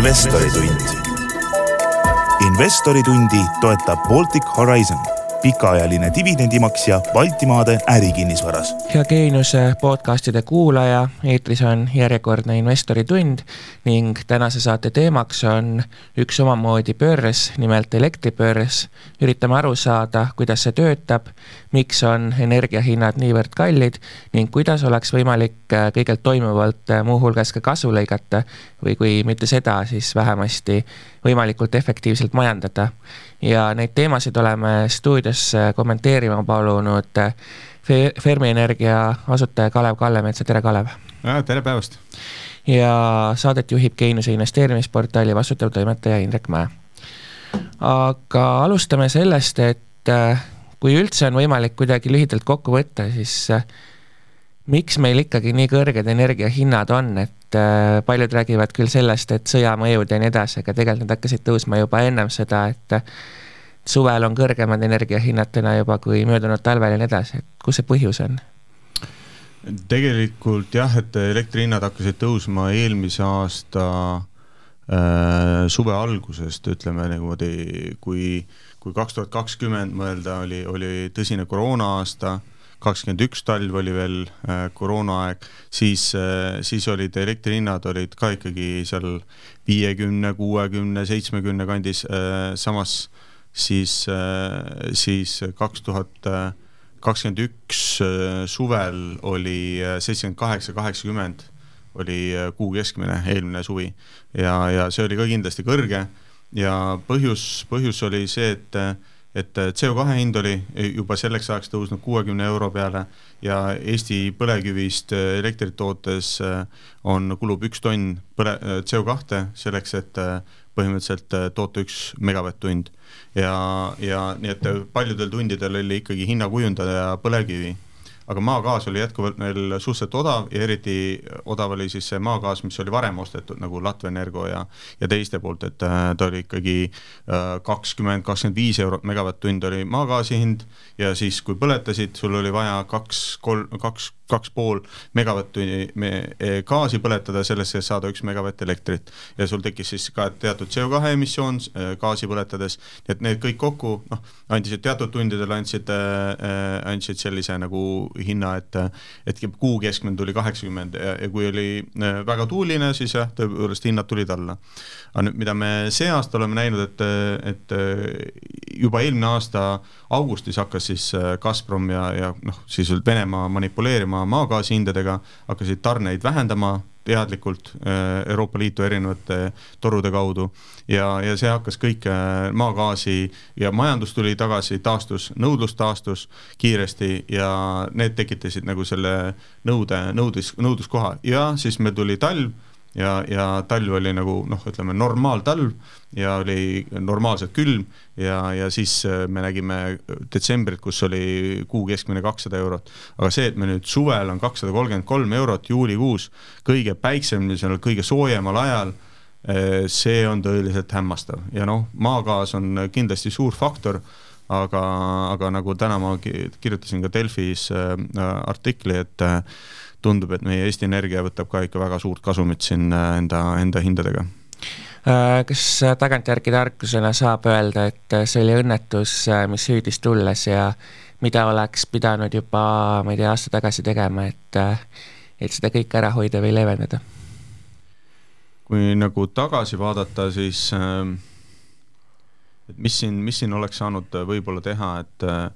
investoritund. investoritundi toetab Baltic Horizon pikaajaline dividendimaksja Baltimaade ärikinnisvaras. hea Geeniuse podcastide kuulaja, eetris on järjekordne investori tund ning tänase saate teemaks on üks omamoodi börs, nimelt elektribörs. üritame aru saada, kuidas see töötab, miks on energiahinnad niivõrd kallid ning kuidas oleks võimalik kõigelt toimuvalt muuhulgas ka kasu lõigata või kui mitte seda, siis vähemasti võimalikult efektiivselt majandada ja neid teemasid oleme stuudios kommenteerima palunud Fermi Energia asutaja Kalev Kallemetsa, tere Kalev! tere päevast! ja saadet juhib Geeniuse investeerimisportaali vastutav toimetaja Indrek Mäe. aga alustame sellest, et kui üldse on võimalik kuidagi lühidalt kokku võtta, siis miks meil ikkagi nii kõrged energiahinnad on, et äh, paljud räägivad küll sellest, et sõjamõjud ja nii edasi, aga tegelikult need hakkasid tõusma juba ennem seda, et suvel on kõrgemad energiahinnad täna juba kui möödunud talvel ja nii edasi, et kus see põhjus on? tegelikult jah, et elektrihinnad hakkasid tõusma eelmise aasta äh, suve algusest, ütleme niimoodi, kui, kui kaks tuhat kakskümmend mõelda, oli, oli tõsine koroona aasta kakskümmend üks talv oli veel äh, koroonaaeg, siis äh,, siis olid elektrihinnad olid ka ikkagi seal viiekümne, kuuekümne, seitsmekümne kandis äh,, samas siis siis kaks tuhat kakskümmend üks suvel oli seitsekümmend kaheksa, kaheksakümmend oli kuu keskmine eelmine suvi. Ja, ja see oli ka kindlasti kõrge. Ja põhjus, põhjus oli see, et et äh, CO2 hind oli juba selleks ajaks tõusnud kuuekümne euro peale ja Eesti põlevkivist äh, elektrit tootes äh, on, kulub üks tonn põle-, CO2 selleks, et põhimõtteliselt toota üks megavatt-tund. ja, ja nii et paljudel tundidel oli ikkagi hinnakujundaja põlevkivi aga maagaas oli jätkuvalt meil suhteliselt odav ja eriti odav oli siis see maagaas, mis oli varem ostetud nagu Latvia Energo ja, ja teiste poolt, et äh, ta oli ikkagi äh, kakskümmend, kakskümmend viis eurot megavatt-tund oli maagaasi hind ja siis, kui põletasid, sul oli vaja kaks, kolm, kaks kaks pool megavatt-tunni me, e, gaasi põletada, sellesse saada üks megavatt elektrit. ja sul tekkis siis ka teatud CO2 emissioon e, gaasi põletades, et need kõik kokku noh, andsid teatud tundidel andsid äh,, andsid sellise nagu hinna, et et kuu keskmine tuli kaheksakümmend ja, ja kui oli väga tuuline, siis jah, tõepoolest hinnad tulid alla. aga nüüd, mida me see aasta oleme näinud, et, et juba eelmine aasta augustis hakkas siis Gazprom ja, ja noh, sisuliselt Venemaa manipuleerima oma maagaasi hindadega, hakkasid tarneid vähendama teadlikult äh, Euroopa Liitu erinevate torude kaudu. Ja, ja see hakkas kõik äh, maagaasi ja majandus tuli tagasi, taastus, nõudlus taastus kiiresti ja need tekitasid nagu selle nõude, nõudlus, nõudluskoha. Ja siis meil tuli talv ja, ja talv oli nagu noh, ütleme normaaltalv ja oli normaalselt külm ja, ja siis äh, me nägime detsembrit, kus oli kuu keskmine kakssada eurot. aga see, et me nüüd suvel on kakssada kolmkümmend kolm eurot juulikuus, kõige päikselisel, kõige soojemal ajal, äh, see on tõeliselt hämmastav ja noh, maagaas on kindlasti suur faktor aga, aga nagu täna ma kirjutasin ka Delfis äh, artikli, et tundub, et meie Eesti Energia võtab ka ikka väga suurt kasumit siin äh, enda, enda hindadega äh, kas tagantjärgi tarkusena saab öelda, et see oli õnnetus, äh, mis hüüdis tulles ja mida oleks pidanud juba, ma ei tea, aasta tagasi tegema, et, et seda kõike ära hoida või leevendada? kui nagu tagasi vaadata, siis et mis siin, mis siin oleks saanud võib-olla teha, et Äh,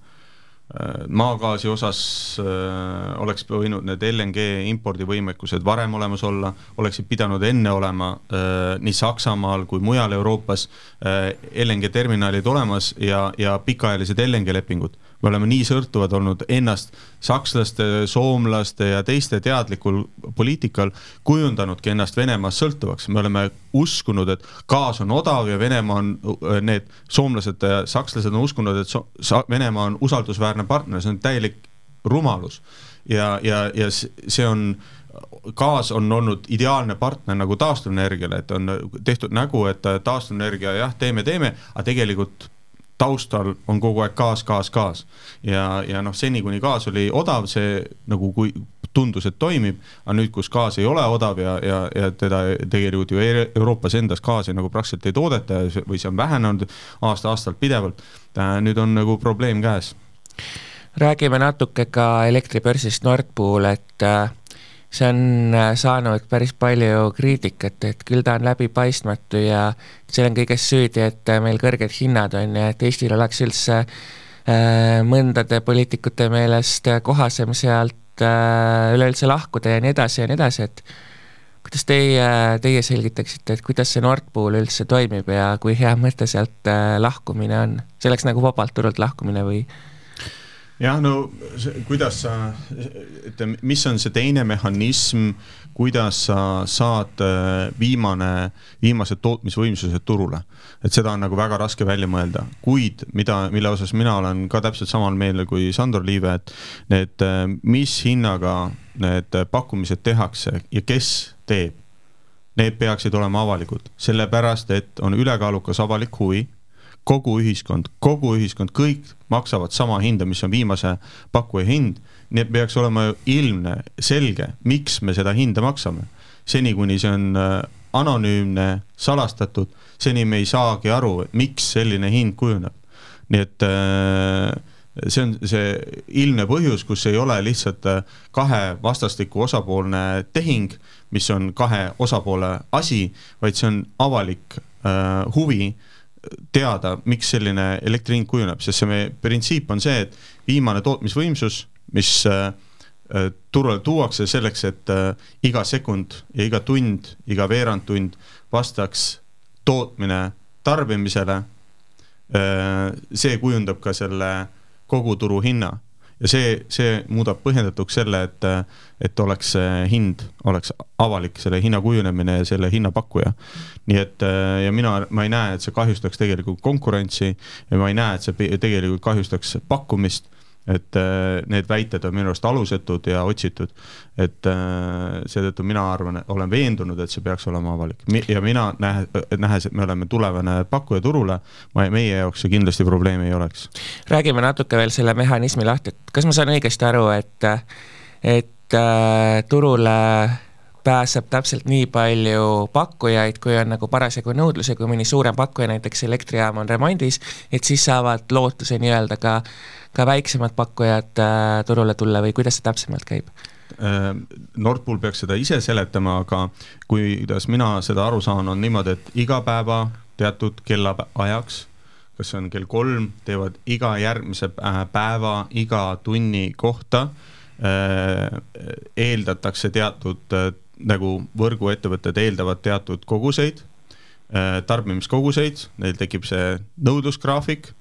maagaasi osas äh, oleks võinud need LNG impordivõimekused varem olemas olla, oleksid pidanud enne olema äh, nii Saksamaal kui mujal Euroopas äh, LNG terminalid olemas ja, ja pikaajalised LNG lepingud me oleme nii sõltuvad olnud ennast sakslaste, soomlaste ja teiste teadlikul poliitikal kujundanudki ennast Venemaast sõltuvaks, me oleme uskunud, et gaas on odav ja Venemaa on, need soomlased ja sakslased on uskunud, et so, Venemaa on usaldusväärne partner, see on täielik rumalus. ja, ja, ja see on gaas on olnud ideaalne partner nagu taastuvenergiale, et on tehtud nägu, et taastuvenergia jah, teeme, teeme, aga tegelikult taustal on kogu aeg gaas, gaas, gaas. ja, ja noh, seni kuni gaas oli odav, see nagu kui tundus, et toimib, aga nüüd, kus gaas ei ole odav ja, ja, ja teda tegelikult ju Euroopas endas gaasi nagu praktiliselt ei toodeta või see on vähenenud aasta-aastalt pidevalt, nüüd on nagu probleem käes. räägime natuke ka elektribörsist Nord Pool, et äh, see on äh, saanud päris palju kriitikat, et küll ta on läbipaistmatu ja seal on kõiges süüdi, et äh, meil kõrged hinnad on ja et Eestil oleks üldse äh, mõndade poliitikute meelest kohasem sealt üleüldse lahkuda ja nii edasi ja nii edasi, et kuidas teie, teie selgitaksite, et kuidas see Nord Pool üldse toimib ja kui hea mõte sealt lahkumine on? see oleks nagu vabalt turult lahkumine või? Jah, no kuidas sa, ütleme, mis on see teine mehhanism, kuidas sa saad äh, viimane, viimased tootmisvõimsused turule. et seda on nagu väga raske välja mõelda, kuid mida, mille osas mina olen ka täpselt samal meelel kui Sandor Liive, et need, äh, mis hinnaga need pakkumised tehakse ja kes teeb, need peaksid olema avalikud, sellepärast et on ülekaalukas avalik huvi kogu ühiskond, kogu ühiskond, kõik maksavad sama hinda, mis on viimase pakkuja hind. nii et peaks olema ilmne, selge, miks me seda hinda maksame. seni, kuni see on äh, anonüümne, salastatud, seni me ei saagi aru, miks selline hind kujuneb. nii et äh, see on see ilmne põhjus, kus ei ole lihtsalt äh, kahe vastastikku osapoolne tehing, mis on kahe osapoole asi, vaid see on avalik huvi teada, miks selline elektri hind kujuneb, sest see meie printsiip on see, et viimane tootmisvõimsus, mis äh, äh, turule tuuakse selleks, et äh, iga sekund ja iga tund, iga veerandtund vastaks tootmine tarbimisele. see kujundab ka selle koguturu hinna ja see, see muudab põhjendatuks selle, et, et oleks hind, oleks avalik, selle hinna kujunemine ja selle hinnapakkuja. nii et ja mina, ma ei näe, et see kahjustaks tegelikult konkurentsi ja ma ei näe, et see tegelikult kahjustaks pakkumist et äh, need väited on minu arust alusetud ja otsitud. et äh, seetõttu mina arvan, olen veendunud, et see peaks olema avalik ja mina nähe, nähes, et me oleme tulevane pakkuja turule, meie jaoks see kindlasti probleemi ei oleks. räägime natuke veel selle mehhanismi lahti, et kas ma saan õigesti aru, et, et äh, turule pääseb täpselt nii palju pakkujaid, kui on nagu parasjagu nõudlus ja kui mõni suurem pakkuja, näiteks elektrijaam on remondis, et siis saavad lootuse nii-öelda ka, ka väiksemad pakkujad äh, turule tulla või kuidas see täpsemalt käib? Äh, Nord Pool peaks seda ise seletama, aga kuidas mina seda aru saan, on niimoodi, et iga päeva teatud kellaajaks, kas see on kell kolm, teevad iga järgmise päeva, iga tunni kohta äh, eeldatakse teatud nagu võrguettevõtted eeldavad teatud koguseid, äh, tarbimiskoguseid, neil tekib see nõudlusgraafik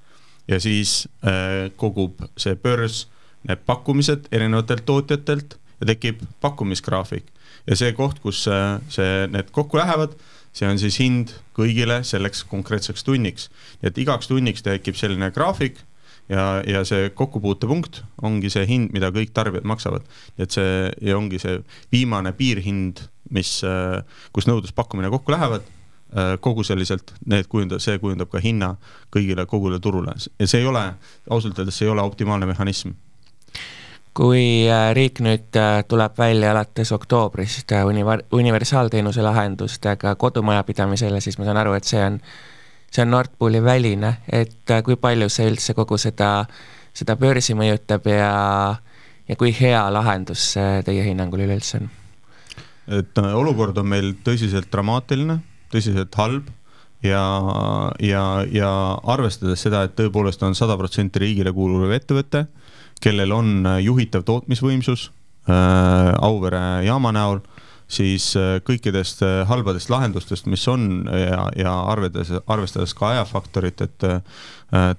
ja siis äh, kogub see börs need pakkumised erinevatelt tootjatelt ja tekib pakkumisgraafik. ja see koht, kus äh, see, need kokku lähevad, see on siis hind kõigile selleks konkreetseks tunniks. et igaks tunniks tekib selline graafik ja, ja see kokkupuutepunkt ongi see hind, mida kõik tarbijad maksavad. et see ja ongi see viimane piirhind, mis, äh, kus nõudluspakkumine kokku lähevad äh, kogu selliselt, need kujundab, see kujundab ka hinna kõigile, kogule turule ja see ei ole, ausalt öeldes see ei ole optimaalne mehhanism kui äh, riik nüüd tuleb välja alates oktoobrist univer-, universaalteenuse lahendustega kodumajapidamisele, siis ma saan aru, et see on see on Nord Pooli väline, et äh, kui palju see üldse kogu seda, seda börsi mõjutab ja, ja kui hea lahendus see teie hinnangul üleüldse on? et äh, olukord on meil tõsiselt dramaatiline, tõsiselt halb ja, ja, ja arvestades seda, et tõepoolest on sada protsenti riigile kuuluv ettevõte, kellel on äh, juhitav tootmisvõimsus äh, Auvere jaama näol siis äh, kõikidest äh, halbadest lahendustest, mis on ja, ja arvestades, arvestades ka ajafaktorit, et äh,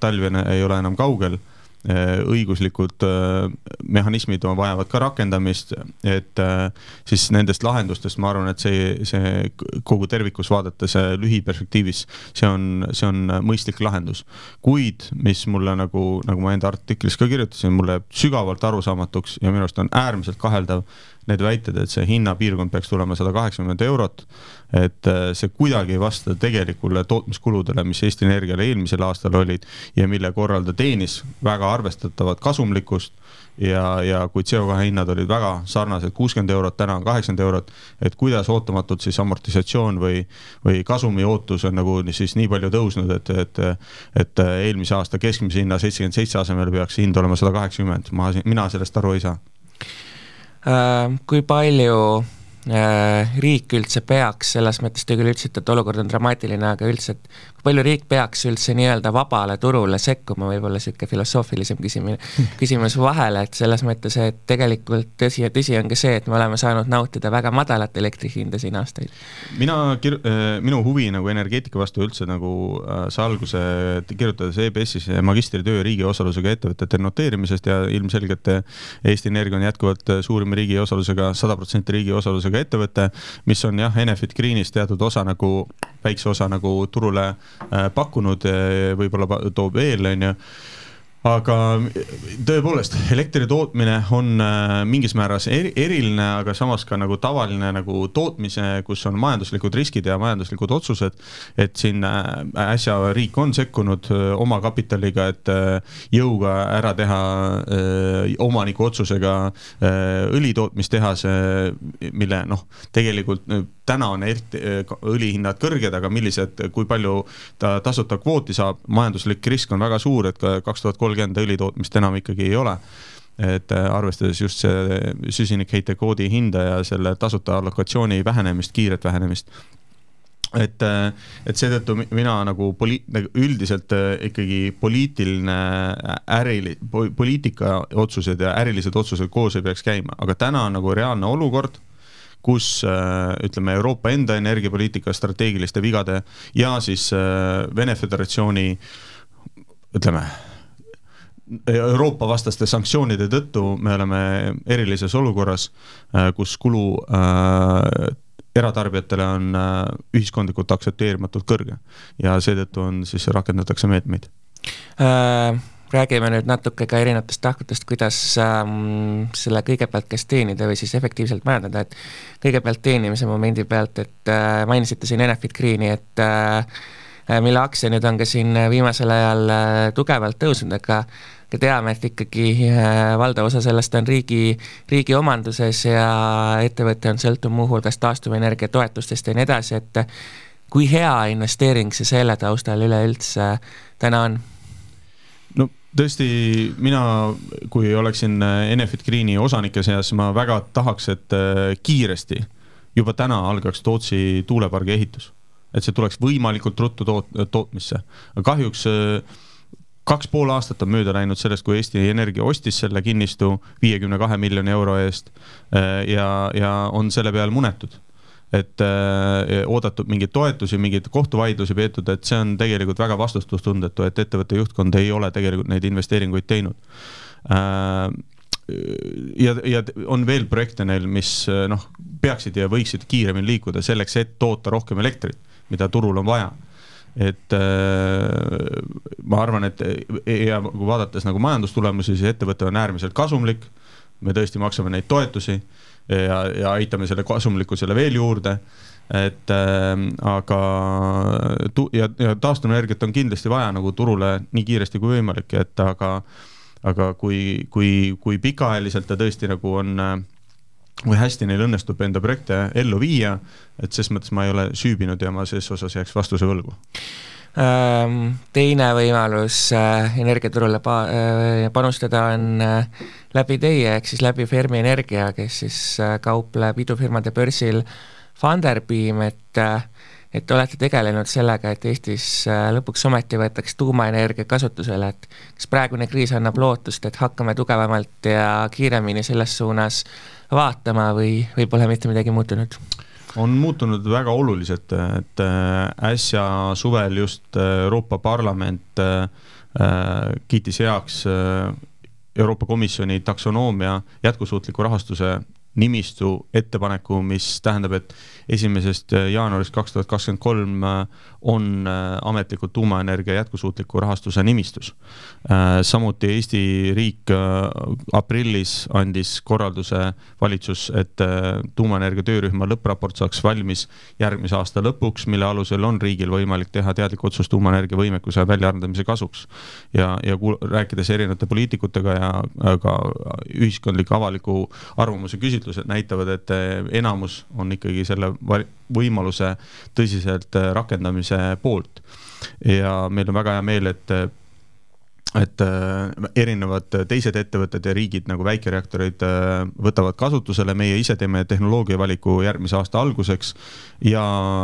talv ei ole enam kaugel õiguslikud mehhanismid vajavad ka rakendamist, et siis nendest lahendustest ma arvan, et see, see kogu tervikus vaadates lühiperspektiivis, see on, see on mõistlik lahendus. kuid mis mulle nagu, nagu ma enda artiklis ka kirjutasin, mulle sügavalt arusaamatuks ja minu arust on äärmiselt kaheldav need väited, et see hinnapiirkond peaks tulema sada kaheksakümmend eurot, et äh, see kuidagi ei vasta tegelikule tootmiskuludele, mis Eesti Energial eelmisel aastal olid ja mille korral ta teenis väga arvestatavat kasumlikkust ja, ja kui CO2 hinnad olid väga sarnased, kuuskümmend eurot, täna on kaheksakümmend eurot, et kuidas ootamatult siis amortisatsioon või, või kasumi ootus on nagu siis nii palju tõusnud, et, et, et eelmise aasta keskmise hinna seitsekümmend seitse asemel peaks hind olema sada kaheksakümmend, ma, mina sellest aru ei saa. Äh, kui palju riik üldse peaks, selles mõttes te küll ütlesite, et olukord on dramaatiline, aga üldse, et kui palju riik peaks üldse nii-öelda vabale turule sekkuma, võib-olla niisugune filosoofilisem küsimine, küsimus vahele, et selles mõttes, et tegelikult tõsi ja tõsi on ka see, et me oleme saanud nautida väga madalat elektri hinda siin aastaid. mina kir-, äh, minu huvi nagu energeetika vastu üldse nagu äh, sai alguse kirjutades EBS-is magistritöö riigi osalusega ettevõtete noteerimisest ja ilmselgelt Eesti Energia on jätkuvalt suurim riigi osalusega, sada protsenti riigi osalusega turusega ettevõte, mis on jah, Enefit Greenist teatud osa nagu, väikse osa nagu turule äh, pakkunud, äh, võib-olla toob veel, on ju aga tõepoolest, elektri tootmine on äh, mingis määras eri, eriline, aga samas ka nagu tavaline nagu tootmise, kus on majanduslikud riskid ja majanduslikud otsused. et siin äh, äsja riik on sekkunud äh, oma kapitaliga, et jõuga ära teha omaniku otsusega õlitootmistehase, mille noh, tegelikult täna on õlihinnad kõrged, aga millised, kui palju ta tasuta kvooti saab, majanduslik risk on väga suur, et ka kaks tuhat kolmkümmend õlitootmist enam ikkagi ei ole. Et äh, arvestades just see süsinikheite koodi hinda ja selle tasuta allokatsiooni vähenemist, kiiret vähenemist. Et, äh, et seetõttu mina nagu poli-, nagu üldiselt ikkagi poliitiline äri, poliitika otsused ja ärilised otsused koos ei peaks käima, aga täna on nagu reaalne olukord, kus ütleme, Euroopa enda energiapoliitika strateegiliste vigade ja siis Vene Föderatsiooni ütleme Euroopa vastaste sanktsioonide tõttu me oleme erilises olukorras, äh, kus kulu äh, eratarbijatele on äh, ühiskondlikult aktsepteerimatult kõrge ja seetõttu on siis, rakendatakse meetmeid äh,. Räägime nüüd natuke ka erinevatest tahkudest, kuidas ähm, selle kõigepealt kas teenida või siis efektiivselt majandada, et kõigepealt teenimise momendi pealt, et äh, mainisite siin Enefit Greeni, et äh, Äh, mille aktsia nüüd on ka siin äh, viimasel ajal äh, tugevalt tõusnud, aga aga teame, et ikkagi valdav osa sellest on riigi, riigi omanduses ja ettevõte on sõltuv muuhulgas taastuvenergia toetustest ja nii edasi, et kui hea investeering see selle taustal üleüldse täna on? Tõesti, mina, kui oleksin Enefit Greeni osanike seas, ma väga tahaks, et kiiresti juba täna algaks Tootsi tuulepargi ehitus et see tuleks võimalikult ruttu toot-, tootmisse. kahjuks äh, kaks pool aastat on mööda läinud sellest, kui Eesti Energia ostis selle kinnistu viiekümne kahe miljoni euro eest äh, ja, ja on selle peal munetud et äh, oodatud mingeid toetusi, mingeid kohtuvaidlusi peetud, et see on tegelikult väga vastutustundetu, et ettevõtte juhtkond ei ole tegelikult neid investeeringuid teinud äh,. ja, ja on veel projekte neil, mis noh, peaksid ja võiksid kiiremini liikuda selleks, et toota rohkem elektrit mida turul on vaja et äh, ma arvan, et ja kui vaadates nagu majandustulemusi, siis ettevõte on äärmiselt kasumlik. me tõesti maksame neid toetusi ja, ja aitame selle kasumlikkusele veel juurde. et äh, aga tu- ja, ja taastuvenergiat on kindlasti vaja nagu turule nii kiiresti kui võimalik, et aga, aga kui, kui, kui pikaajaliselt ta tõesti nagu on äh, või hästi neil õnnestub enda projekte ellu viia, et ses mõttes ma ei ole süübinud ja ma ses osas jääks vastuse võlgu teine võimalus äh, energiaturule pa-, äh, panustada on äh, läbi teie, ehk siis läbi Fermi Energia, kes siis kaupleb idufirmade börsil Funderbeam, et et olete tegelenud sellega, et Eestis lõpuks ometi võetaks tuumaenergia kasutusele, et kas praegune kriis annab lootust, et hakkame tugevamalt ja kiiremini selles suunas vaatama või, või pole mitte midagi muutunud? On muutunud väga oluliselt, et äh, äsja suvel just äh, Euroopa Parlament äh, kiitis heaks Euroopa Komisjoni taksonoomia jätkusuutliku rahastuse nimistu ettepaneku, mis tähendab, et esimesest jaanuarist kaks tuhat kakskümmend kolm on ametlikult tuumaenergia jätkusuutliku rahastuse nimistus. samuti Eesti riik aprillis andis korralduse valitsus, et tuumaenergia töörühma lõppraport saaks valmis järgmise aasta lõpuks, mille alusel on riigil võimalik teha teadlik otsus tuumaenergia võimekuse väljaarendamise kasuks. ja, ja rääkides erinevate poliitikutega ja ka ühiskondliku avaliku arvamuse küsitlused näitavad, et enamus on ikkagi selle võimaluse tõsiselt rakendamise poolt. ja meil on väga hea meel, et et äh, erinevad teised ettevõtted ja riigid nagu väikereaktorid äh, võtavad kasutusele, meie ise teeme tehnoloogia valiku järgmise aasta alguseks. ja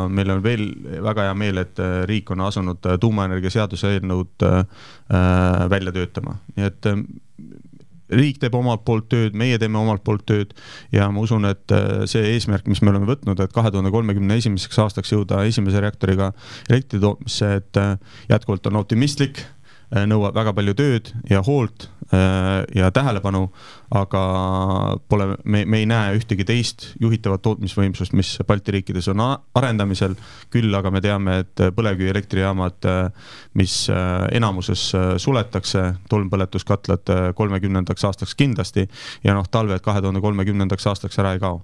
meil on veel väga hea meel, et äh, riik on asunud tuumaenergia seaduse eelnõud välja töötama, nii et riik teeb omalt poolt tööd, meie teeme omalt poolt tööd ja ma usun, et see eesmärk, mis me oleme võtnud, et kahe tuhande kolmekümne esimeseks aastaks jõuda esimese reaktoriga elektri tootmisse, et jätkuvalt on optimistlik Äh, nõuab väga palju tööd ja hoolt äh, ja tähelepanu, aga pole, me, me ei näe ühtegi teist juhitavat tootmisvõimsust, mis Balti riikides on arendamisel. küll aga me teame, et põlevkivielektrijaamad, äh, mis enamuses suletakse, tolmpõletuskatlad kolmekümnendaks aastaks kindlasti ja noh, talved kahe tuhande kolmekümnendaks aastaks ära ei kao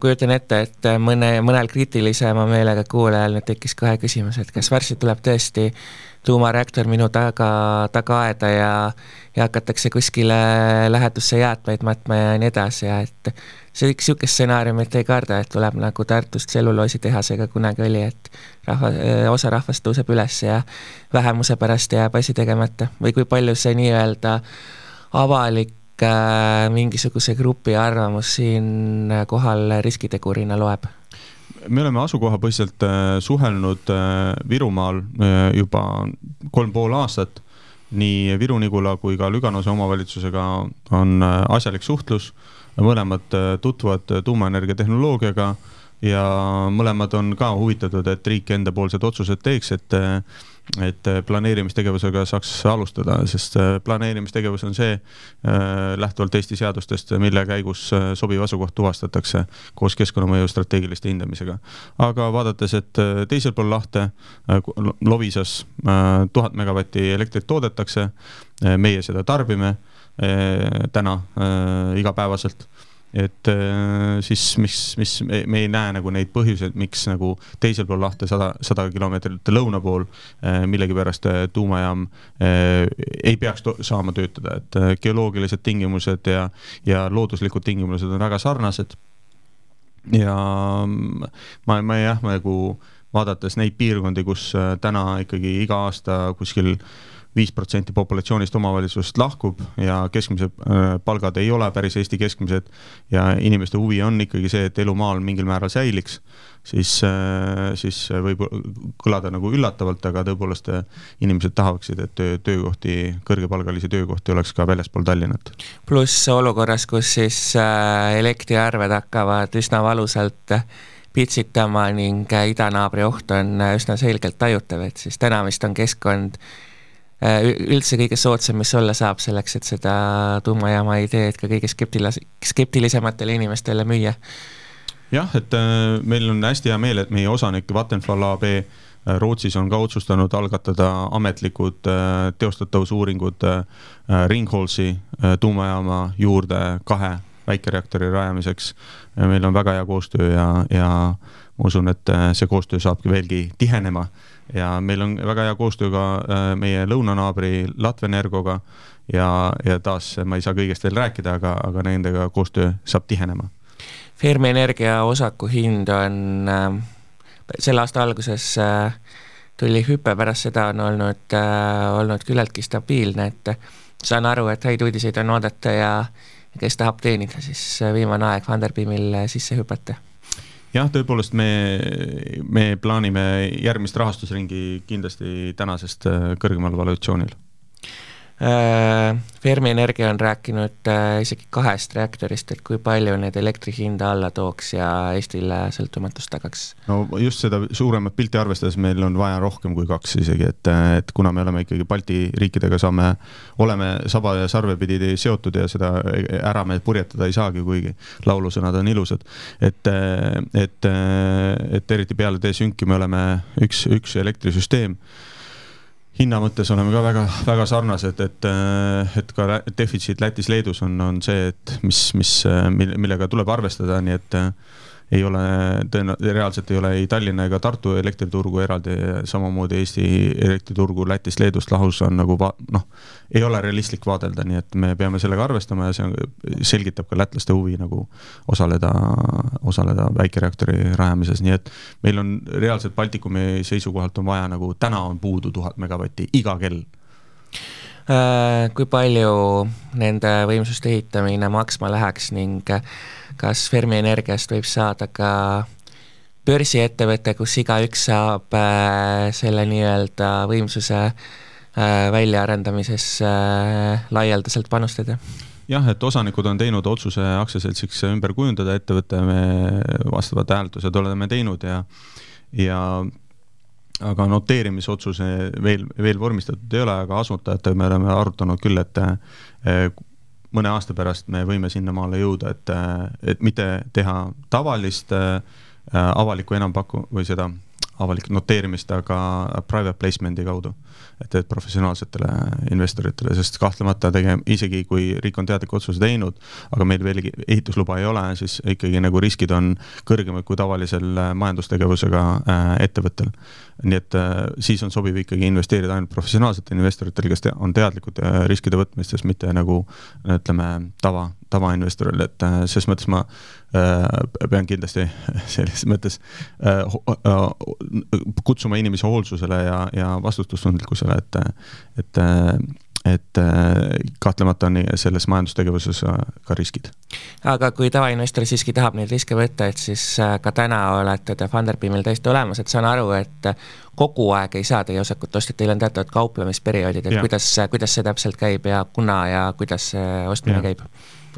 kujutan ette, et mõne, mõnel kriitilisema meelega kuulajal nüüd tekkis kohe küsimus, et kas varsti tuleb tõesti tuumareaktor minu taga, tagaaeda ja, ja hakatakse kuskile lähedusse jäätmeid matma ja nii edasi ja et see üks niisugust stsenaariumit ei karda, et tuleb nagu Tartust tselluloositehasega kunagi oli, et rahva, osa rahvast tõuseb üles ja vähemuse pärast jääb asi tegemata. või kui palju see nii-öelda avalik äh, mingisuguse grupi arvamus siinkohal riskitegurina loeb me oleme asukohapõhiselt äh, suhelnud äh, Virumaal äh, juba kolm pool aastat. nii Viru-Nigula kui ka Lüganuse omavalitsusega on asjalik suhtlus, mõlemad tutvuvad tuumaenergia tehnoloogiaga ja mõlemad on ka huvitatud, et riik endapoolsed otsused teeks, et et äh, planeerimistegevusega saaks alustada, sest äh, planeerimistegevus on see äh, lähtuvalt Eesti seadustest, mille käigus sobiv asukoht tuvastatakse koos keskkonnamõju strateegiliste hindamisega. aga vaadates, et teisel pool lahte Lovisas tuhat megavatti elektrit toodetakse, meie seda tarbime täna igapäevaselt et äh, siis mis, mis me, ei näe nagu neid põhjuseid, miks nagu teisel pool lahte sada, sada kilomeetrit lõuna pool äh, millegipärast äh, tuumajaam ei peaks saama töötada, et geoloogilised tingimused ja, ja looduslikud tingimused on väga sarnased. ja mm, ma, ma jah, nagu vaadates neid piirkondi, kus täna ikkagi iga aasta kuskil viis protsenti populatsioonist omavalitsusest lahkub ja keskmised äh, palgad ei ole päris Eesti keskmised ja inimeste huvi on ikkagi see, et elu maal mingil määral säiliks, siis, äh, siis võib kõlada nagu üllatavalt, aga tõepoolest äh, inimesed tahaksid, et töö, töökohti, kõrgepalgalisi töökohti oleks ka väljaspool Tallinnat. pluss olukorras, kus siis elektriarved hakkavad üsna valusalt pitsitama ning idanaabri oht on üsna selgelt tajutav, et siis täna vist on keskkond üldse kõige soodsam, mis olla saab selleks, et seda tuumajaama ideed ka kõige skeptilis-, skeptilisematele inimestele müüa. jah, et äh, meil on hästi hea meel, et meie osanik Vattenfall AB äh, Rootsis on ka otsustanud algatada ametlikud teostatavusuuringud Ringholsi tuumajaama juurde kahe väikereaktori rajamiseks. meil on väga hea koostöö ja, ja ma usun, et see koostöö saabki veelgi tihenema ja meil on väga hea koostöö ka äh, meie lõunanaabri Latvenergoga ja, ja taas ma ei saa kõigest veel rääkida, aga, aga nendega koostöö saab tihenema. Fermi Energia osaku hind on äh, selle aasta alguses äh, tuli hüpe, pärast seda on olnud äh,, olnud küllaltki stabiilne, et saan aru, et häid uudiseid on oodata ja kes tahab teenida, siis viimane aeg Funderbeamil sisse hüpata jah, tõepoolest me, me plaanime järgmist rahastusringi kindlasti tänasest äh, kõrgemal valutatsioonil Äh, Fermi Energia on rääkinud äh, isegi kahest reaktorist, et kui palju need elektri hinda alla tooks ja Eestile sõltumatust tagaks? no just seda suuremat pilti arvestades meil on vaja rohkem kui kaks isegi, et, et kuna me oleme ikkagi Balti riikidega saame, oleme saba ja sarve pidi seotud ja seda ära me purjetada ei saagi, kuigi laulusõnad on ilusad. et, et, et eriti peale desünki me oleme üks, üks elektrisüsteem hinna mõttes oleme ka väga, väga sarnased, et, et ka defitsiit Lätis-Leedus on, on see, et mis, mis, millega tuleb arvestada, nii et ei ole, tõenä-, reaalselt ei ole ei Tallinna ega Tartu elektriturgu eraldi, samamoodi Eesti elektriturgu Lätist, Leedust lahus on nagu va-, noh, ei ole realistlik vaadelda, nii et me peame sellega arvestama ja see selgitab ka lätlaste huvi nagu osaleda, osaleda väikereaktori rajamises, nii et meil on reaalselt Baltikumi seisukohalt on vaja nagu täna on puudu tuhat megavatti iga kell. Äh, kui palju nende võimsuste ehitamine maksma läheks ning kas Fermi Energiast võib saada ka börsiettevõte, kus igaüks saab äh, selle nii-öelda võimsuse äh, väljaarendamisesse äh, laialdaselt panustada? jah, et osanikud on teinud otsuse aktsiaseltsiks ümber kujundada ettevõte, me vastavad hääletused oleme teinud ja, ja aga noteerimisotsuse veel, veel vormistatud ei ole, aga asutajatega me oleme arutanud küll, et mõne aasta pärast me võime sinnamaale jõuda, et, et mitte teha tavalist äh, avalikku enampaku- või seda avalik noteerimist, aga private placement'i kaudu. Et, et professionaalsetele investoritele, sest kahtlemata tege-, isegi kui riik on teadliku otsuse teinud, aga meil veel ehitusluba ei ole, siis ikkagi nagu riskid on kõrgemad kui tavalisel äh, majandustegevusega äh, ettevõttel. nii et äh, siis on sobiv ikkagi investeerida ainult professionaalsetele investoritele, kes te on teadlikud riskide võtmistes, mitte nagu ütleme, tava, tavainvestoril, et ses mõttes ma pean kindlasti selles mõttes äh, kutsuma inimesi hoolsusele ja, ja vastutustundlikkusele, et, et et kahtlemata on selles majandustegevuses ka riskid. aga kui tavainvestor siiski tahab neid riske võtta, et siis ka täna olete te Funderbeamil täiesti olemas, et saan aru, et kogu aeg ei saa teie osakut osta, teil on teatavad kauplemisperioodid, et ja. kuidas, kuidas see täpselt käib ja kuna ja kuidas see ostmine ja. käib?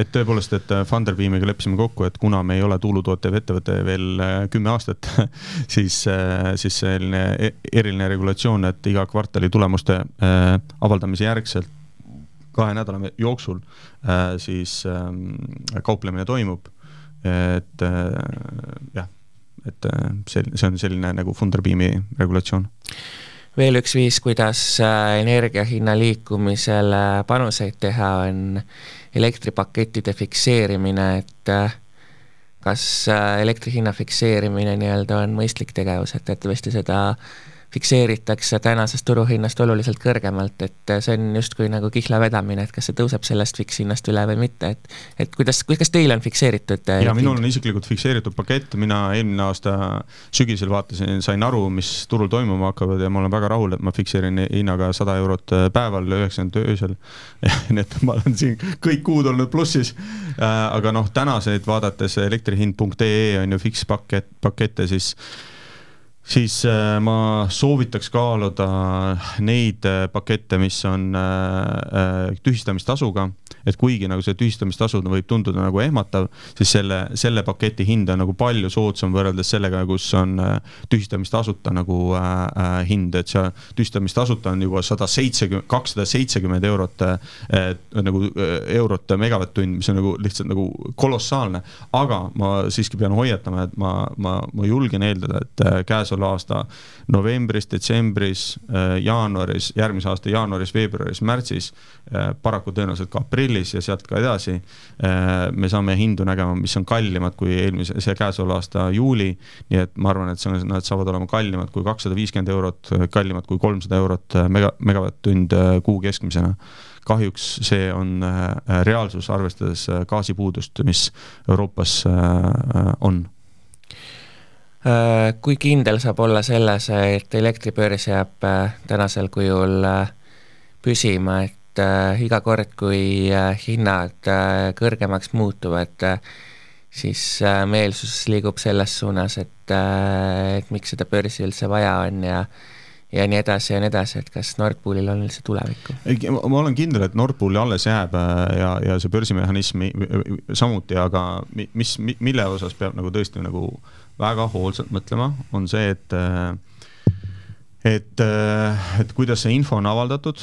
Et tõepoolest, et äh, Funderbeamiga leppisime kokku, et kuna me ei ole tuulutootev ettevõte veel äh, kümme aastat siis, äh, siis selline e-, eriline regulatsioon, et iga kvartali tulemuste avaldamise järgselt kahe nädala jooksul siis ähm, kauplemine toimub. et jah, et see, see on selline nagu Funderbeami regulatsioon veel üks viis, kuidas energia hinna liikumisele panuseid teha, on elektripakettide fikseerimine, et äh, kas äh, elektri hinna fikseerimine nii-öelda on mõistlik tegevus, et, et tõesti seda fikseeritakse tänasest turuhinnast oluliselt kõrgemalt, et see on justkui nagu kihla vedamine, et kas see tõuseb sellest fikshinnast üle või mitte, et et kuidas, kas teil on fikseeritud? Äh, ja minul on isiklikult fikseeritud pakett, mina eelmine aasta sügisel vaatasin, sain aru, mis turul toimuma hakkavad ja ma olen väga rahul, et ma fikseerin hinnaga sada eurot äh, päeval, üheksakümmend öösel nii et ma olen siin kõik kuud olnud plussis. Äh, aga noh, tänaseid vaadates elektrihind.ee on ju fikspakett, pakette, siis siis äh, ma soovitaks kaaluda neid äh, pakette, mis on äh, tühistamistasuga et kuigi nagu see tühistamistasu võib tunduda nagu ehmatav, siis selle, selle paketi hind on nagu palju soodsam võrreldes sellega, kus on äh, tühistamistasuta nagu äh, äh, hind, et see tühistamistasuta on juba sada seitsekümmend, kakssada seitsekümmend eurot äh, nagu äh, eurot megavatt-tund, mis on nagu lihtsalt nagu kolossaalne. aga ma siiski pean hoiatama, et ma, ma, ma julgen eeldada, et äh, käesoleva aasta novembris, detsembris, jaanuaris, järgmise aasta jaanuaris, veebruaris, märtsis, paraku tõenäoliselt ka aprillis aprillis ja sealt ka edasi äh, me saame hindu nägema, mis on kallimad kui eelmise, see käesoleva aasta juuli. nii et ma arvan, et see on, nad saavad olema kallimad kui kakssada viiskümmend eurot, kallimad kui kolmsada eurot äh, mega, megavatt-tund äh, kuu keskmisena kahjuks see on reaalsus, arvestades gaasipuudust, mis Euroopas on kui kindel saab olla selles, et elektribörs jääb tänasel kujul püsima, et et äh, iga kord, kui äh, hinnad äh, kõrgemaks muutuvad äh,, siis äh, meelsus liigub selles suunas, et äh,, et miks seda börsi üldse vaja on ja ja nii edasi ja nii edasi, et kas Nord Poolil on üldse tulevikku? ma olen kindel, et Nord Pool alles jääb äh, ja, ja see börsimehhanism samuti, aga mis, mille osas peab nagu tõesti nagu väga hoolsalt mõtlema, on see, et äh, et, äh, et kuidas see info on avaldatud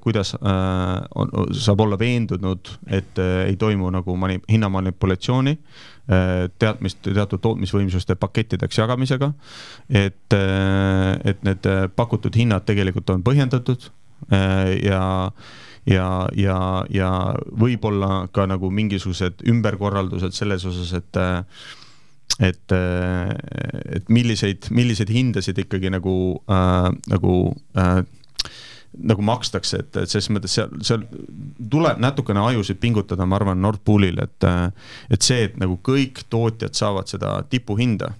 kuidas on, saab olla veendunud, et ei toimu nagu mani-, hinnamanipulatsiooni teadmist teatud tootmisvõimsuste pakettideks jagamisega. et, et need pakutud hinnad tegelikult on põhjendatud ja, ja, ja, ja võib-olla ka nagu mingisugused ümberkorraldused selles osas, et et, et milliseid, milliseid hindasid ikkagi nagu äh,, nagu äh, nagu makstakse, et, et selles mõttes seal, seal tuleb natukene ajusid pingutada, ma arvan, Nord Poolil, et et see, et nagu kõik tootjad saavad seda tipuhinda,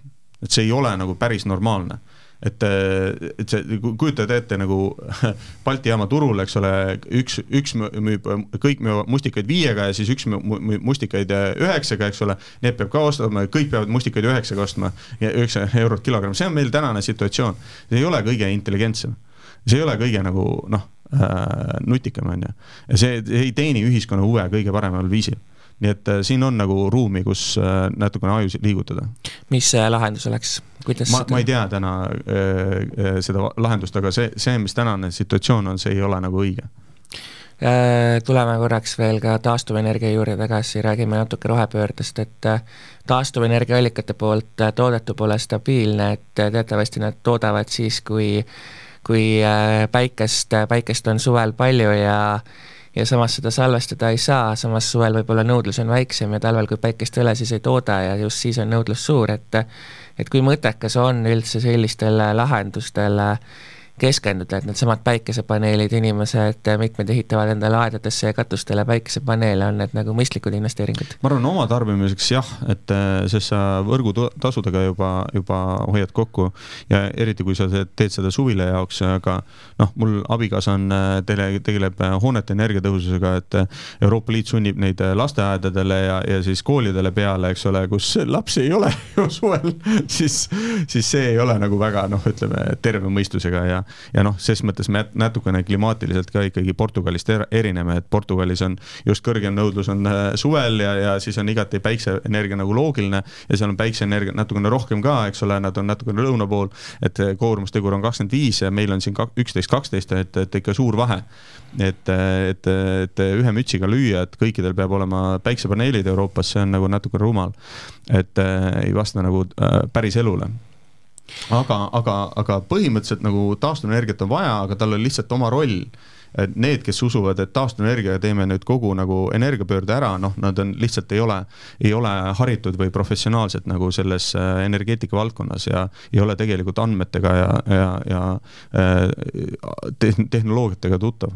et see ei ole nagu päris normaalne et, et see, kujutage ette nagu Balti jaama turul, eks ole, üks, üks müüb, kõik müüvad mustikaid viiega ja siis üks müüb mustikaid üheksaga, eks ole. Need peab ka ostma, kõik peavad mustikaid üheksaga ostma ja üheksa eurot kilogramm, see on meil tänane situatsioon. see ei ole kõige intelligentsem see ei ole kõige nagu noh äh,, nutikam, on ju. ja see ei teeni ühiskonna huve kõige paremal viisil nii et äh, siin on nagu ruumi, kus äh, natukene ajusid liigutada. mis see lahendus oleks, kuidas ma, ma ei tea täna äh, äh, seda lahendust, aga see, see, mis tänane situatsioon on, see ei ole nagu õige äh, tuleme korraks veel ka taastuvenergia juurde tagasi, räägime natuke rohepöördest, et taastuvenergiaallikate poolt toodetu pole stabiilne, et teatavasti nad toodavad siis, kui kui äh, päikest, päikest on suvel palju ja ja samas seda salvestada ei saa, samas suvel võib-olla nõudlus on väiksem ja talvel, kui päikest ei ole, siis ei tooda ja just siis on nõudlus suur, et et kui mõttekas on üldse sellistele lahendustele äh, keskenduda, et needsamad päikesepaneelid, inimesed, mitmed ehitavad endale aedadesse ja katustele päikesepaneele, on need nagu mõistlikud investeeringud? ma arvan, oma tarbimiseks jah, et äh, sest sa võrgutasudega juba, juba hoiad kokku ja eriti, kui sa teed seda suvila jaoks, aga noh, mul abikaasa on, äh, tele, tegeleb äh, hoonete energiatõhususega, et Euroopa Liit sunnib neid lasteaedadele ja, ja siis koolidele peale, eks ole, kus lapsi ei ole ju suvel, siis, siis see ei ole nagu väga noh, ütleme terve mõistusega ja ja noh, ses mõttes me natukene klimaatiliselt ka ikkagi Portugalist er-, erineme, et Portugalis on just kõrgem nõudlus on äh, suvel ja, ja siis on igati päikseenergia nagu loogiline ja seal on päikseenergia natukene rohkem ka, eks ole, nad on natukene lõuna pool, et äh, koormustegur on kakskümmend viis ja meil on siin üksteist, kaksteist, et, et ikka suur vahe. et, et, et ühe mütsiga lüüa, et kõikidel peab olema päiksepaneelid Euroopas, see on nagu natuke rumal. et äh, ei vasta nagu äh, päris elule aga, aga, aga põhimõtteliselt nagu taastuvenergiat on vaja, aga tal on lihtsalt oma roll. Et need, kes usuvad, et taastuvenergiaga teeme nüüd kogu nagu energiapöörde ära, noh, nad on lihtsalt ei ole, ei ole haritud või professionaalsed nagu selles äh, energeetika valdkonnas ja ei ole tegelikult andmetega ja, ja, ja äh, tehnoloogiatega tuttav.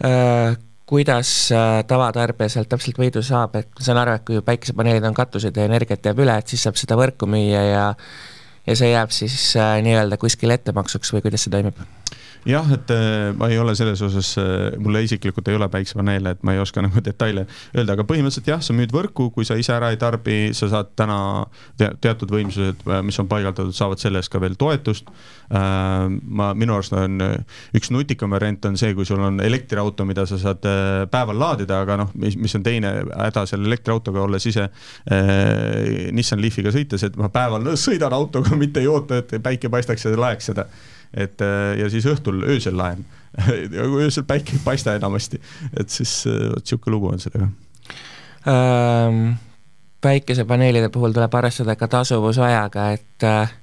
Äh kuidas äh, tavatarbija sealt täpselt võidu saab, et ma saan aru, et kui päikesepaneelid on katused ja energiat jääb üle, et siis saab seda võrku müüa ja ja see jääb siis äh, nii-öelda kuskile ettemaksuks või kuidas see toimub? Jah, et äh, ma ei ole selles osas, äh, mulle isiklikult ei ole päiksepaneele, et ma ei oska nagu detaile öelda, aga põhimõtteliselt jah, sa müüd võrku, kui sa ise ära ei tarbi, sa saad täna te teatud võimsused, äh, mis on paigaldatud, saavad selle eest ka veel toetust. ma, minu arust on üks nutikam variant on see, kui sul on elektriauto, mida sa saad päeval laadida, aga noh, mis, mis on teine häda selle elektriautoga, olles ise eh, Nissan Leafiga sõites, et ma päeval sõidan autoga, mitte ei oota, et päike paistaks ja laeks seda et äh, ja siis õhtul öösel laen öösel päike ei paista enamasti, et siis äh, vot sihuke lugu on sellega ähm,. päikesepaneelide puhul tuleb arvestada ka tasuvusajaga, et äh,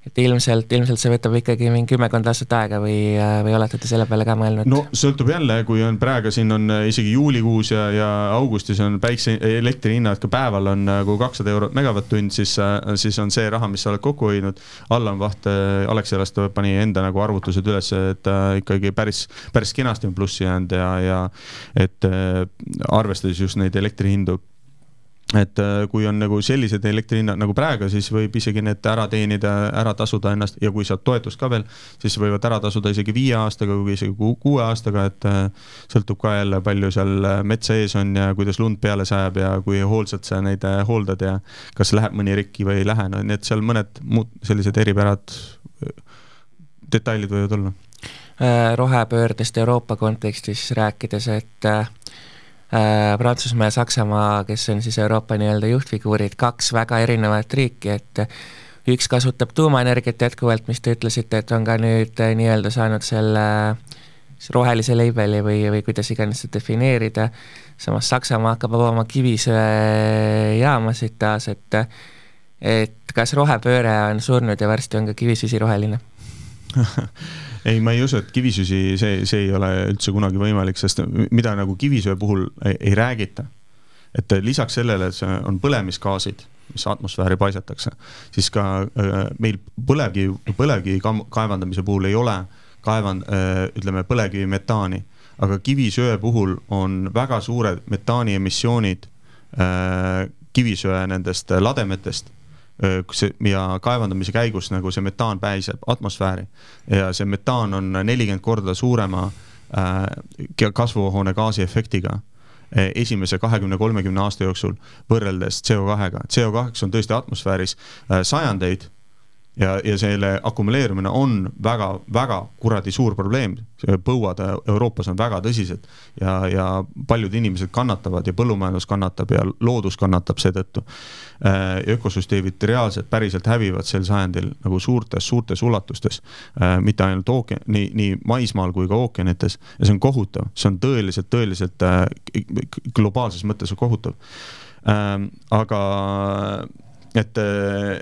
et ilmselt, ilmselt see võtab ikkagi mingi kümmekond aastat aega või, või olete te selle peale ka mõelnud? no sõltub jälle, kui on praegu siin on isegi juulikuus ja, ja augustis on päikse, elektri hinnad ka päeval on nagu kakssada eurot megavatt-tund, siis, siis on see raha, mis sa oled kokku hoidnud. Allan Vaht Alexelast pani enda nagu arvutused üles, et ikkagi päris, päris kenasti on plussi jäänud ja, ja et arvestades just neid elektrihindu et äh, kui on nagu sellised elektrihinnad nagu praegu, siis võib isegi need ära teenida, ära tasuda ennast ja kui saad toetust ka veel, siis võivad ära tasuda isegi viie aastaga, kui isegi kuue aastaga, et äh, sõltub ka jälle, palju seal äh, metsa ees on ja kuidas lund peale sajab ja kui hoolsalt sa neid hooldad ja kas läheb mõni rikki või ei lähe, no nii et seal mõned muud sellised eripärad detailid võivad olla? rohepöördest Euroopa kontekstis rääkides, et Prantsusmaa ja Saksamaa, kes on siis Euroopa nii-öelda juhtfiguurid, kaks väga erinevat riiki, et üks kasutab tuumaenergiat jätkuvalt, mis te ütlesite, et on ka nüüd äh, nii-öelda saanud selle rohelise label'i või, või kuidas iganes seda defineerida, samas Saksamaa hakkab avama kivisöejaamasid taas, et et kas rohepööre on surnud ja varsti on ka kivisüsi roheline ei, ma ei usu, et kivisüsi, see, see ei ole üldse kunagi võimalik, sest mida nagu kivisöe puhul ei, ei räägita, et lisaks sellele, et see on põlemisgaasid mis atmosfääri paisatakse, siis ka äh, meil põlevkivi, põlevkivi kaevandamise puhul ei ole kaevan-, äh, ütleme põlevkivimetaani, aga kivisöe puhul on väga suured metaani emissioonid äh, kivisöe nendest lademetest ja kaevandamise käigus nagu see metaan pääseb atmosfääri ja see metaan on nelikümmend korda suurema kasvuhoonegaasi efektiga Eh, esimese kahekümne, kolmekümne aasta jooksul võrreldes CO2-ga. CO2 on tõesti atmosfääris sajandeid ja, ja selle akumuleerumine on väga-väga kuradi suur probleem. põuad Euroopas on väga tõsised ja, ja paljud inimesed kannatavad ja põllumajandus kannatab ja loodus kannatab seetõttu. Äh, ökosüsteemid reaalselt päriselt hävivad sel sajandil nagu suurtes-suurtes ulatustes, äh, mitte ainult ookean, nii, nii maismaal kui ka ookeanites ja see on kohutav, see on tõeliselt, tõeliselt äh, globaalses mõttes kohutav. aga et,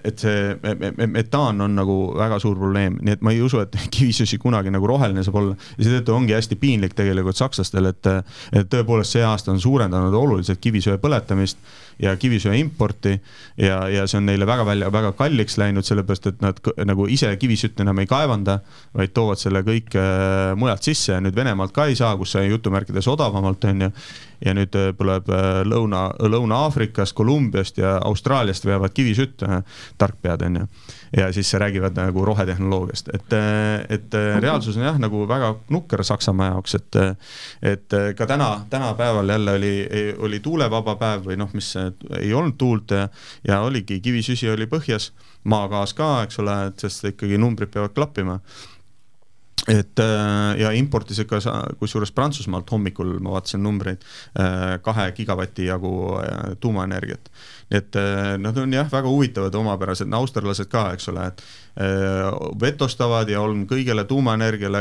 et see metaan on nagu väga suur probleem, nii et ma ei usu, et kivisüsi kunagi nagu roheline saab olla. ja seetõttu ongi hästi piinlik tegelikult sakslastel, et, et tõepoolest see aasta on suurendanud oluliselt kivisöe põletamist ja kivisöe importi ja, ja see on neile väga välja, väga kalliks läinud, sellepärast et nad nagu ise kivisütt enam ei kaevanda, vaid toovad selle kõik äh, mujalt sisse ja nüüd Venemaalt ka ei saa, kus sai jutumärkides odavamalt, on ju ja nüüd äh, tuleb äh, Lõuna, Lõuna-Aafrikast, Kolumbiast ja Austraaliast veavad kivisütt, tarkpead on ju. Ja siis räägivad nagu rohetehnoloogiast, et, äh, et reaalsus on jah, nagu väga nukker Saksamaa jaoks, et et ka täna, tänapäeval jälle oli, oli tuulevaba päev või noh, mis ei olnud tuult ja, ja oligi, kivisüsi oli põhjas, maagaas ka, eks ole, sest ikkagi numbrid peavad klappima et äh, ja importis ikka kusjuures Prantsusmaalt hommikul ma vaatasin numbreid äh, kahe gigavati jagu äh, tuumaenergiat. et nad on jah, väga huvitavad, omapärased, austerlased ka, eks ole, et vetostavad ja on kõigele tuumaenergiale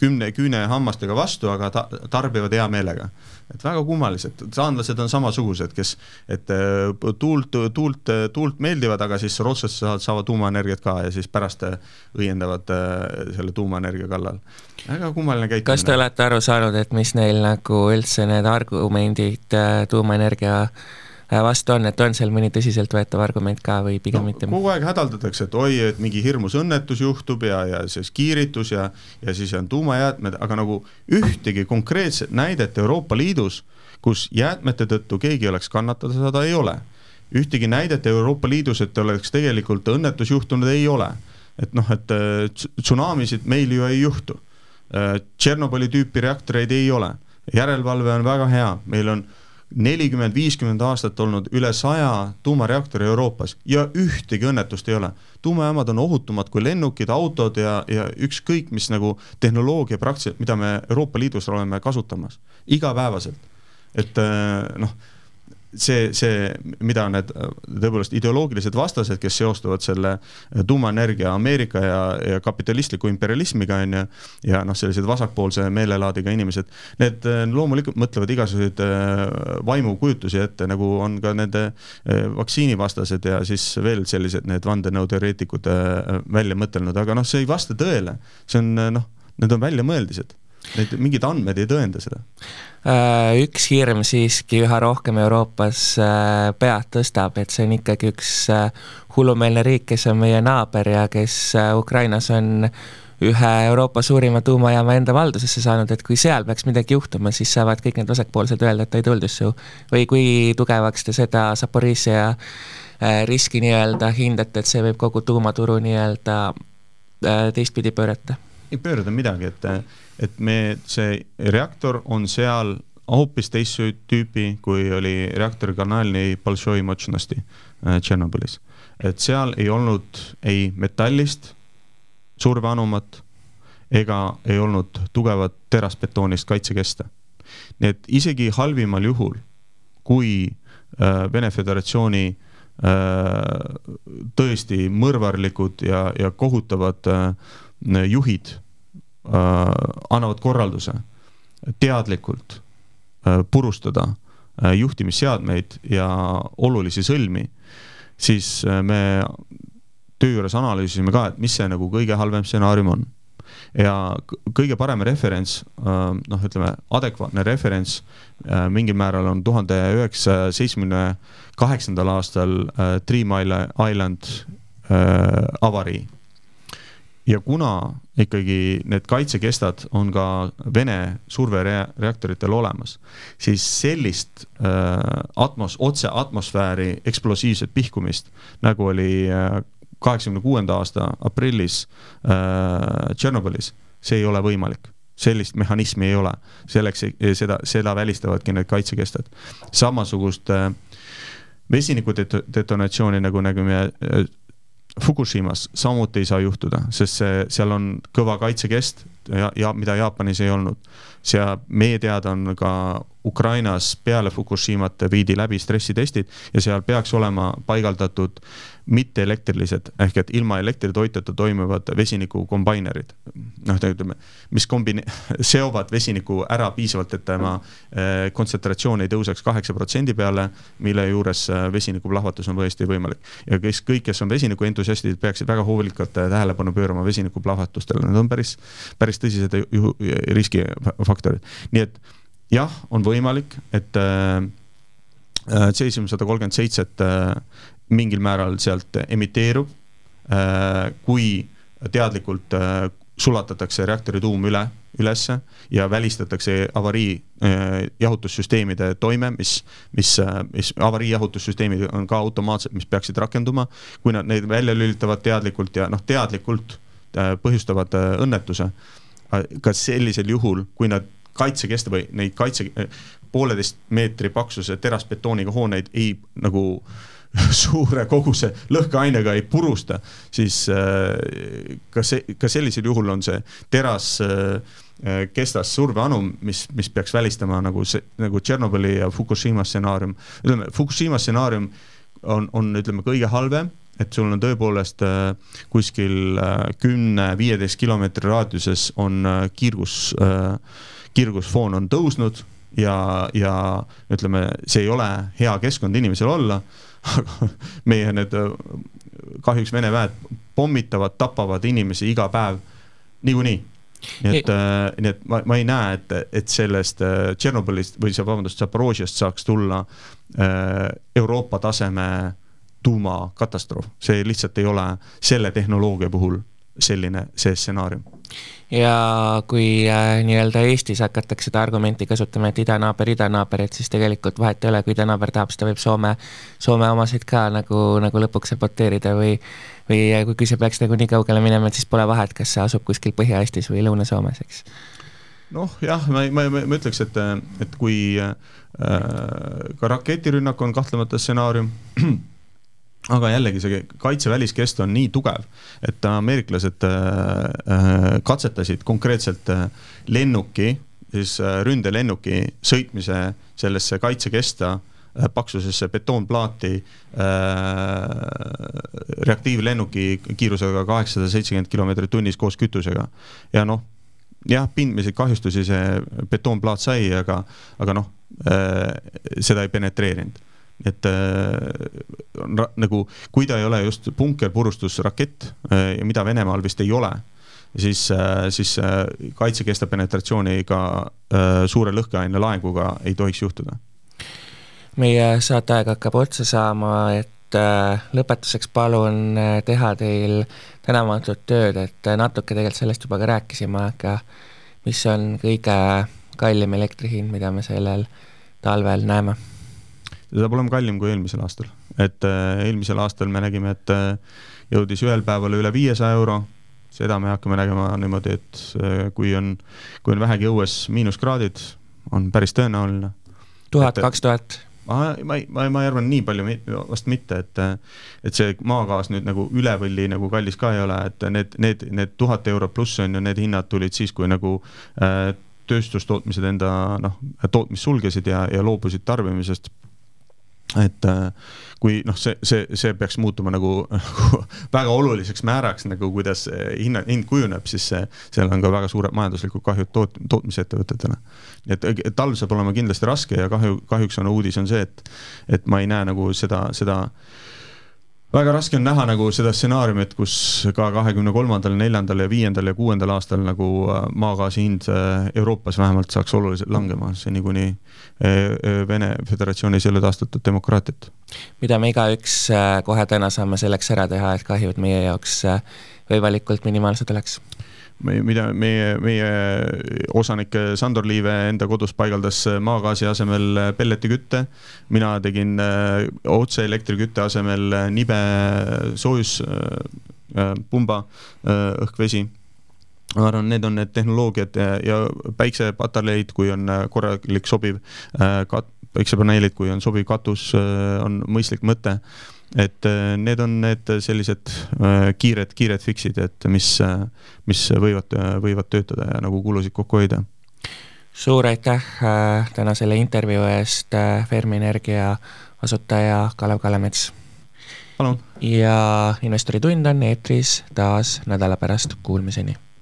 kümne küünehammastega vastu, aga ta, tarbivad hea meelega et väga kummalised, taanlased on samasugused, kes, et äh, tuult, tuult, tuult meeldivad, aga siis rootslased saavad, saavad tuumaenergiat ka ja siis pärast äh, õiendavad äh, selle tuumaenergia kallal. väga kummaline käitumine. kas te olete aru saanud, et mis neil nagu üldse need argumendid tuumaenergia äh, vastu on, et on seal mõni tõsiseltvõetav argument ka või pigem no, mitte? kogu aeg hädaldatakse, et oi, et mingi hirmus õnnetus juhtub ja, ja siis kiiritus ja, ja siis on tuumajäätmed, aga nagu ühtegi konkreetset näidet Euroopa Liidus, kus jäätmete tõttu keegi oleks kannatada saada, ei ole. ühtegi näidet Euroopa Liidus, et oleks tegelikult õnnetus juhtunud, ei ole. et noh, et äh, tsunamisid meil ju ei juhtu. Äh, Tšernobõli tüüpi reaktoreid ei ole, järelevalve on väga hea, meil on nelikümmend, viiskümmend aastat olnud üle saja tuumareaktori Euroopas ja ühtegi õnnetust ei ole. tuumajaamad on ohutumad kui lennukid, autod ja, ja ükskõik mis nagu tehnoloogia praktiliselt, mida me Euroopa Liidus oleme kasutamas igapäevaselt. et noh see, see, mida need tõepoolest ideoloogilised vastased, kes seostuvad selle tuumaenergia Ameerika ja, ja kapitalistliku imperialismiga, on ju, ja noh, sellised vasakpoolse meelelaadiga inimesed, need loomulikult mõtlevad igasuguseid äh, vaimukujutlusi ette, nagu on ka nende äh, vaktsiinivastased ja siis veel sellised need vandenõuteoreetikud välja mõtelnud, aga noh, see ei vasta tõele. see on noh, need on väljamõeldised Need mingid andmed ei tõenda seda? Äh, üks hirm siiski üha rohkem Euroopas äh, pead tõstab, et see on ikkagi üks äh, hullumeelne riik, kes on meie naaber ja kes Ukrainas on ühe Euroopa suurima tuumajaama enda valdusesse saanud, et kui seal peaks midagi juhtuma, siis saavad kõik need vasakpoolsed öelda, et ei tulnud just su. või kui tugevaks te seda Zaporižžja riski nii-öelda hindate, et see võib kogu tuumaturu nii-öelda teistpidi pöörata? ei pöörata midagi, et et me, see reaktor on seal hoopis teist tüüpi, kui oli reaktori kanaalini Bolšoi Motšnosti äh, Tšernobõlis. et seal ei olnud ei metallist surveanumat ega ei olnud tugevat terasbetoonist kaitsekeste. nii et isegi halvimal juhul, kui äh, Vene Föderatsiooni äh, tõesti mõrvarlikud ja, ja kohutavad juhid annavad korralduse teadlikult äh, purustada äh, juhtimisseadmeid ja olulisi sõlmi, siis äh, me töö juures analüüsisime ka, et mis see nagu kõige halvem stsenaarium on ja kõige parem referents, äh, noh, ütleme adekvaatne referents äh, mingil määral on tuhande üheksasaja seitsmekümne kaheksandal aastal äh, Mile Island avarii. ja kuna ikkagi need kaitsekestad on ka Vene survereaktoritel olemas, siis sellist atmos-, otse atmosfääri eksplosiivset pihkumist, nagu oli kaheksakümne kuuenda aasta aprillis äh, Tšernobõlis, see ei ole võimalik sellist mehhanismi ei ole, selleks, seda, seda välistavadki need kaitsekestad. samasugust äh, vesiniku detonatsiooni, nagu nägime äh, Fukushimas, samuti ei saa juhtuda, sest see, seal on kõva kaitsekest ja, ja mida Jaapanis ei olnud. seal meie teada on ka Ukrainas peale Fukushimat viidi läbi stressitestid ja seal peaks olema paigaldatud mitteelektrilised ehk et ilma elektritoitjata toimivad vesiniku kombainerid. noh, ütleme, mis kombine-, seovad vesiniku ära piisavalt, et tema eh, kontsentratsioon ei tõuseks kaheksa protsendi peale, mille juures eh, vesiniku plahvatus on tõesti võimalik. ja kes kõik, kes on vesiniku entusiastid, peaksid väga hoolikalt eh, tähelepanu pöörama vesiniku plahvatustele, need on päris, päris tõsised riskifaktorid, nii et jah, on võimalik, et äh, cesium sada kolmkümmend seitset äh, mingil määral sealt emiteerub, äh, kui teadlikult sulatatakse reaktori tuum üle, ülesse ja välistatakse avarii jahutussüsteemide toime, mis, mis, mis avarii jahutussüsteemid on ka automaatsed, mis peaksid rakenduma. kui nad neid välja lülitavad teadlikult ja noh, teadlikult põhjustavad õnnetuse, ka sellisel juhul, kui nad kaitsekeste või neid kaitse, pooleteist meetri paksuse terasbetooniga hooneid ei nagu suure koguse lõhkeainega ei purusta, siis äh, ka see, ka sellisel juhul on see teras äh, kestas surveanum, mis, mis peaks välistama nagu see, nagu Tšernobõli ja Fukushima stsenaarium. ütleme, Fukushima stsenaarium on, on, ütleme, kõige halvem et sul on tõepoolest äh, kuskil kümne-viieteist kilomeetri raadiuses on kiirgus kiirgusfoon on tõusnud ja, ja ütleme, see ei ole hea keskkond inimesel olla, aga meie need kahjuks Vene väed pommitavad, tapavad inimesi iga päev niikuinii. Nii et, äh, nii et ma, ma ei näe, et, et sellest äh, Tšernobõlist või see, vabandust, Zaporožiast saaks tulla äh, Euroopa taseme tuumakatastroof, see lihtsalt ei ole selle tehnoloogia puhul selline see stsenaarium ja kui äh, nii-öelda Eestis hakatakse seda argumenti kasutama, et idanaaber, idanaaber, et siis tegelikult vahet ei ole, kui idanaaber tahab, siis ta võib Soome, Soome omasid ka nagu, nagu lõpuks saboteerida või või kui, kui see peaks nagu nii kaugele minema, et siis pole vahet, kas see asub kuskil Põhja-Eestis või Lõuna-Soomes, eks. Noh, jah, ma, ma, ma, ma ütleks, et, et kui äh, ka raketirünnak on kahtlemata stsenaarium aga jällegi see kaitseväliskest on nii tugev, et ameeriklased äh, äh, katsetasid konkreetselt äh, lennuki, siis ründelennuki sõitmise sellesse kaitsekesta paksusesse betoonplaati reaktiivlennuki kiirusega kaheksasada seitsekümmend kilomeetrit tunnis koos kütusega. ja noh, jah, pindmiseid kahjustusi see betoonplaat sai, aga, aga noh, seda ei penetreerinud et äh, nagu, kui ta ei ole just punkerpurustusrakett äh, ja mida Venemaal vist ei ole, siis äh,, siis äh, kaitsekesta penetratsiooniga äh, suure lõhkeaine laenguga ei tohiks juhtuda. meie saateaeg hakkab otsa saama, et äh, lõpetuseks palun äh, teha teil tänamatut tööd, et äh, natuke tegelikult sellest juba ka rääkisime, aga mis on kõige kallim elektri hind, mida me sellel talvel näeme ta saab olema kallim kui eelmisel aastal, et äh, eelmisel aastal me nägime, et äh, jõudis ühel päeval üle viiesaja euro, seda me hakkame nägema niimoodi, et äh, kui on, kui on vähegi õues miinuskraadid, on päris tõenäoline. tuhat, kaks tuhat? ma, ma ei, ma, ma ei arva nii palju vast mitte, et et see maagaas nüüd nagu üle võlli nagu kallis ka ei ole, et need, need, need tuhat eurot pluss on ju, need hinnad tulid siis, kui nagu äh, tööstustootmised enda noh, tootmist sulgesid ja, ja loobusid tarbimisest et äh, kui noh, see, see, see peaks muutuma nagu, nagu väga oluliseks määraks nagu kuidas hinna, hind kujuneb, siis see, seal on ka väga suured majanduslikud kahjud toot-, tootmisettevõtetele. et, talv saab olema kindlasti raske ja kahju, kahjuks on uudis on see, et, et ma ei näe nagu seda, seda väga raske on näha nagu seda stsenaariumit, kus ka kahekümne kolmandal, neljandal ja viiendal ja kuuendal aastal nagu äh, maagaasi hind äh, Euroopas vähemalt saaks oluliselt langema, seni kuni äh, Vene Föderatsioonis ei ole taastatud demokraatiat. mida me igaüks kohe täna saame selleks ära teha, et kahjud meie jaoks võimalikult minimaalsed oleks? Mida meie, meie osanik Sandor Liive enda kodus paigaldas maagaasi asemel pelletikütte. mina tegin äh, otse elektrikütte asemel nibe soojuspumba äh, äh, õhk-vesi ma arvan, need on need tehnoloogiad ja, ja päiksepatareid, kui on korralik sobiv kat-, päiksepaneelid, kui on sobiv katus, on mõistlik mõte et äh, need on need sellised äh, kiired, kiired fix'id, et mis, äh, mis võivad, võivad töötada ja nagu kulusid kokku hoida. suur aitäh täna selle intervjuu eest, Fermi Energia asutaja Kalev Kalemets. palun. ja Investori tund on eetris taas nädala pärast, kuulmiseni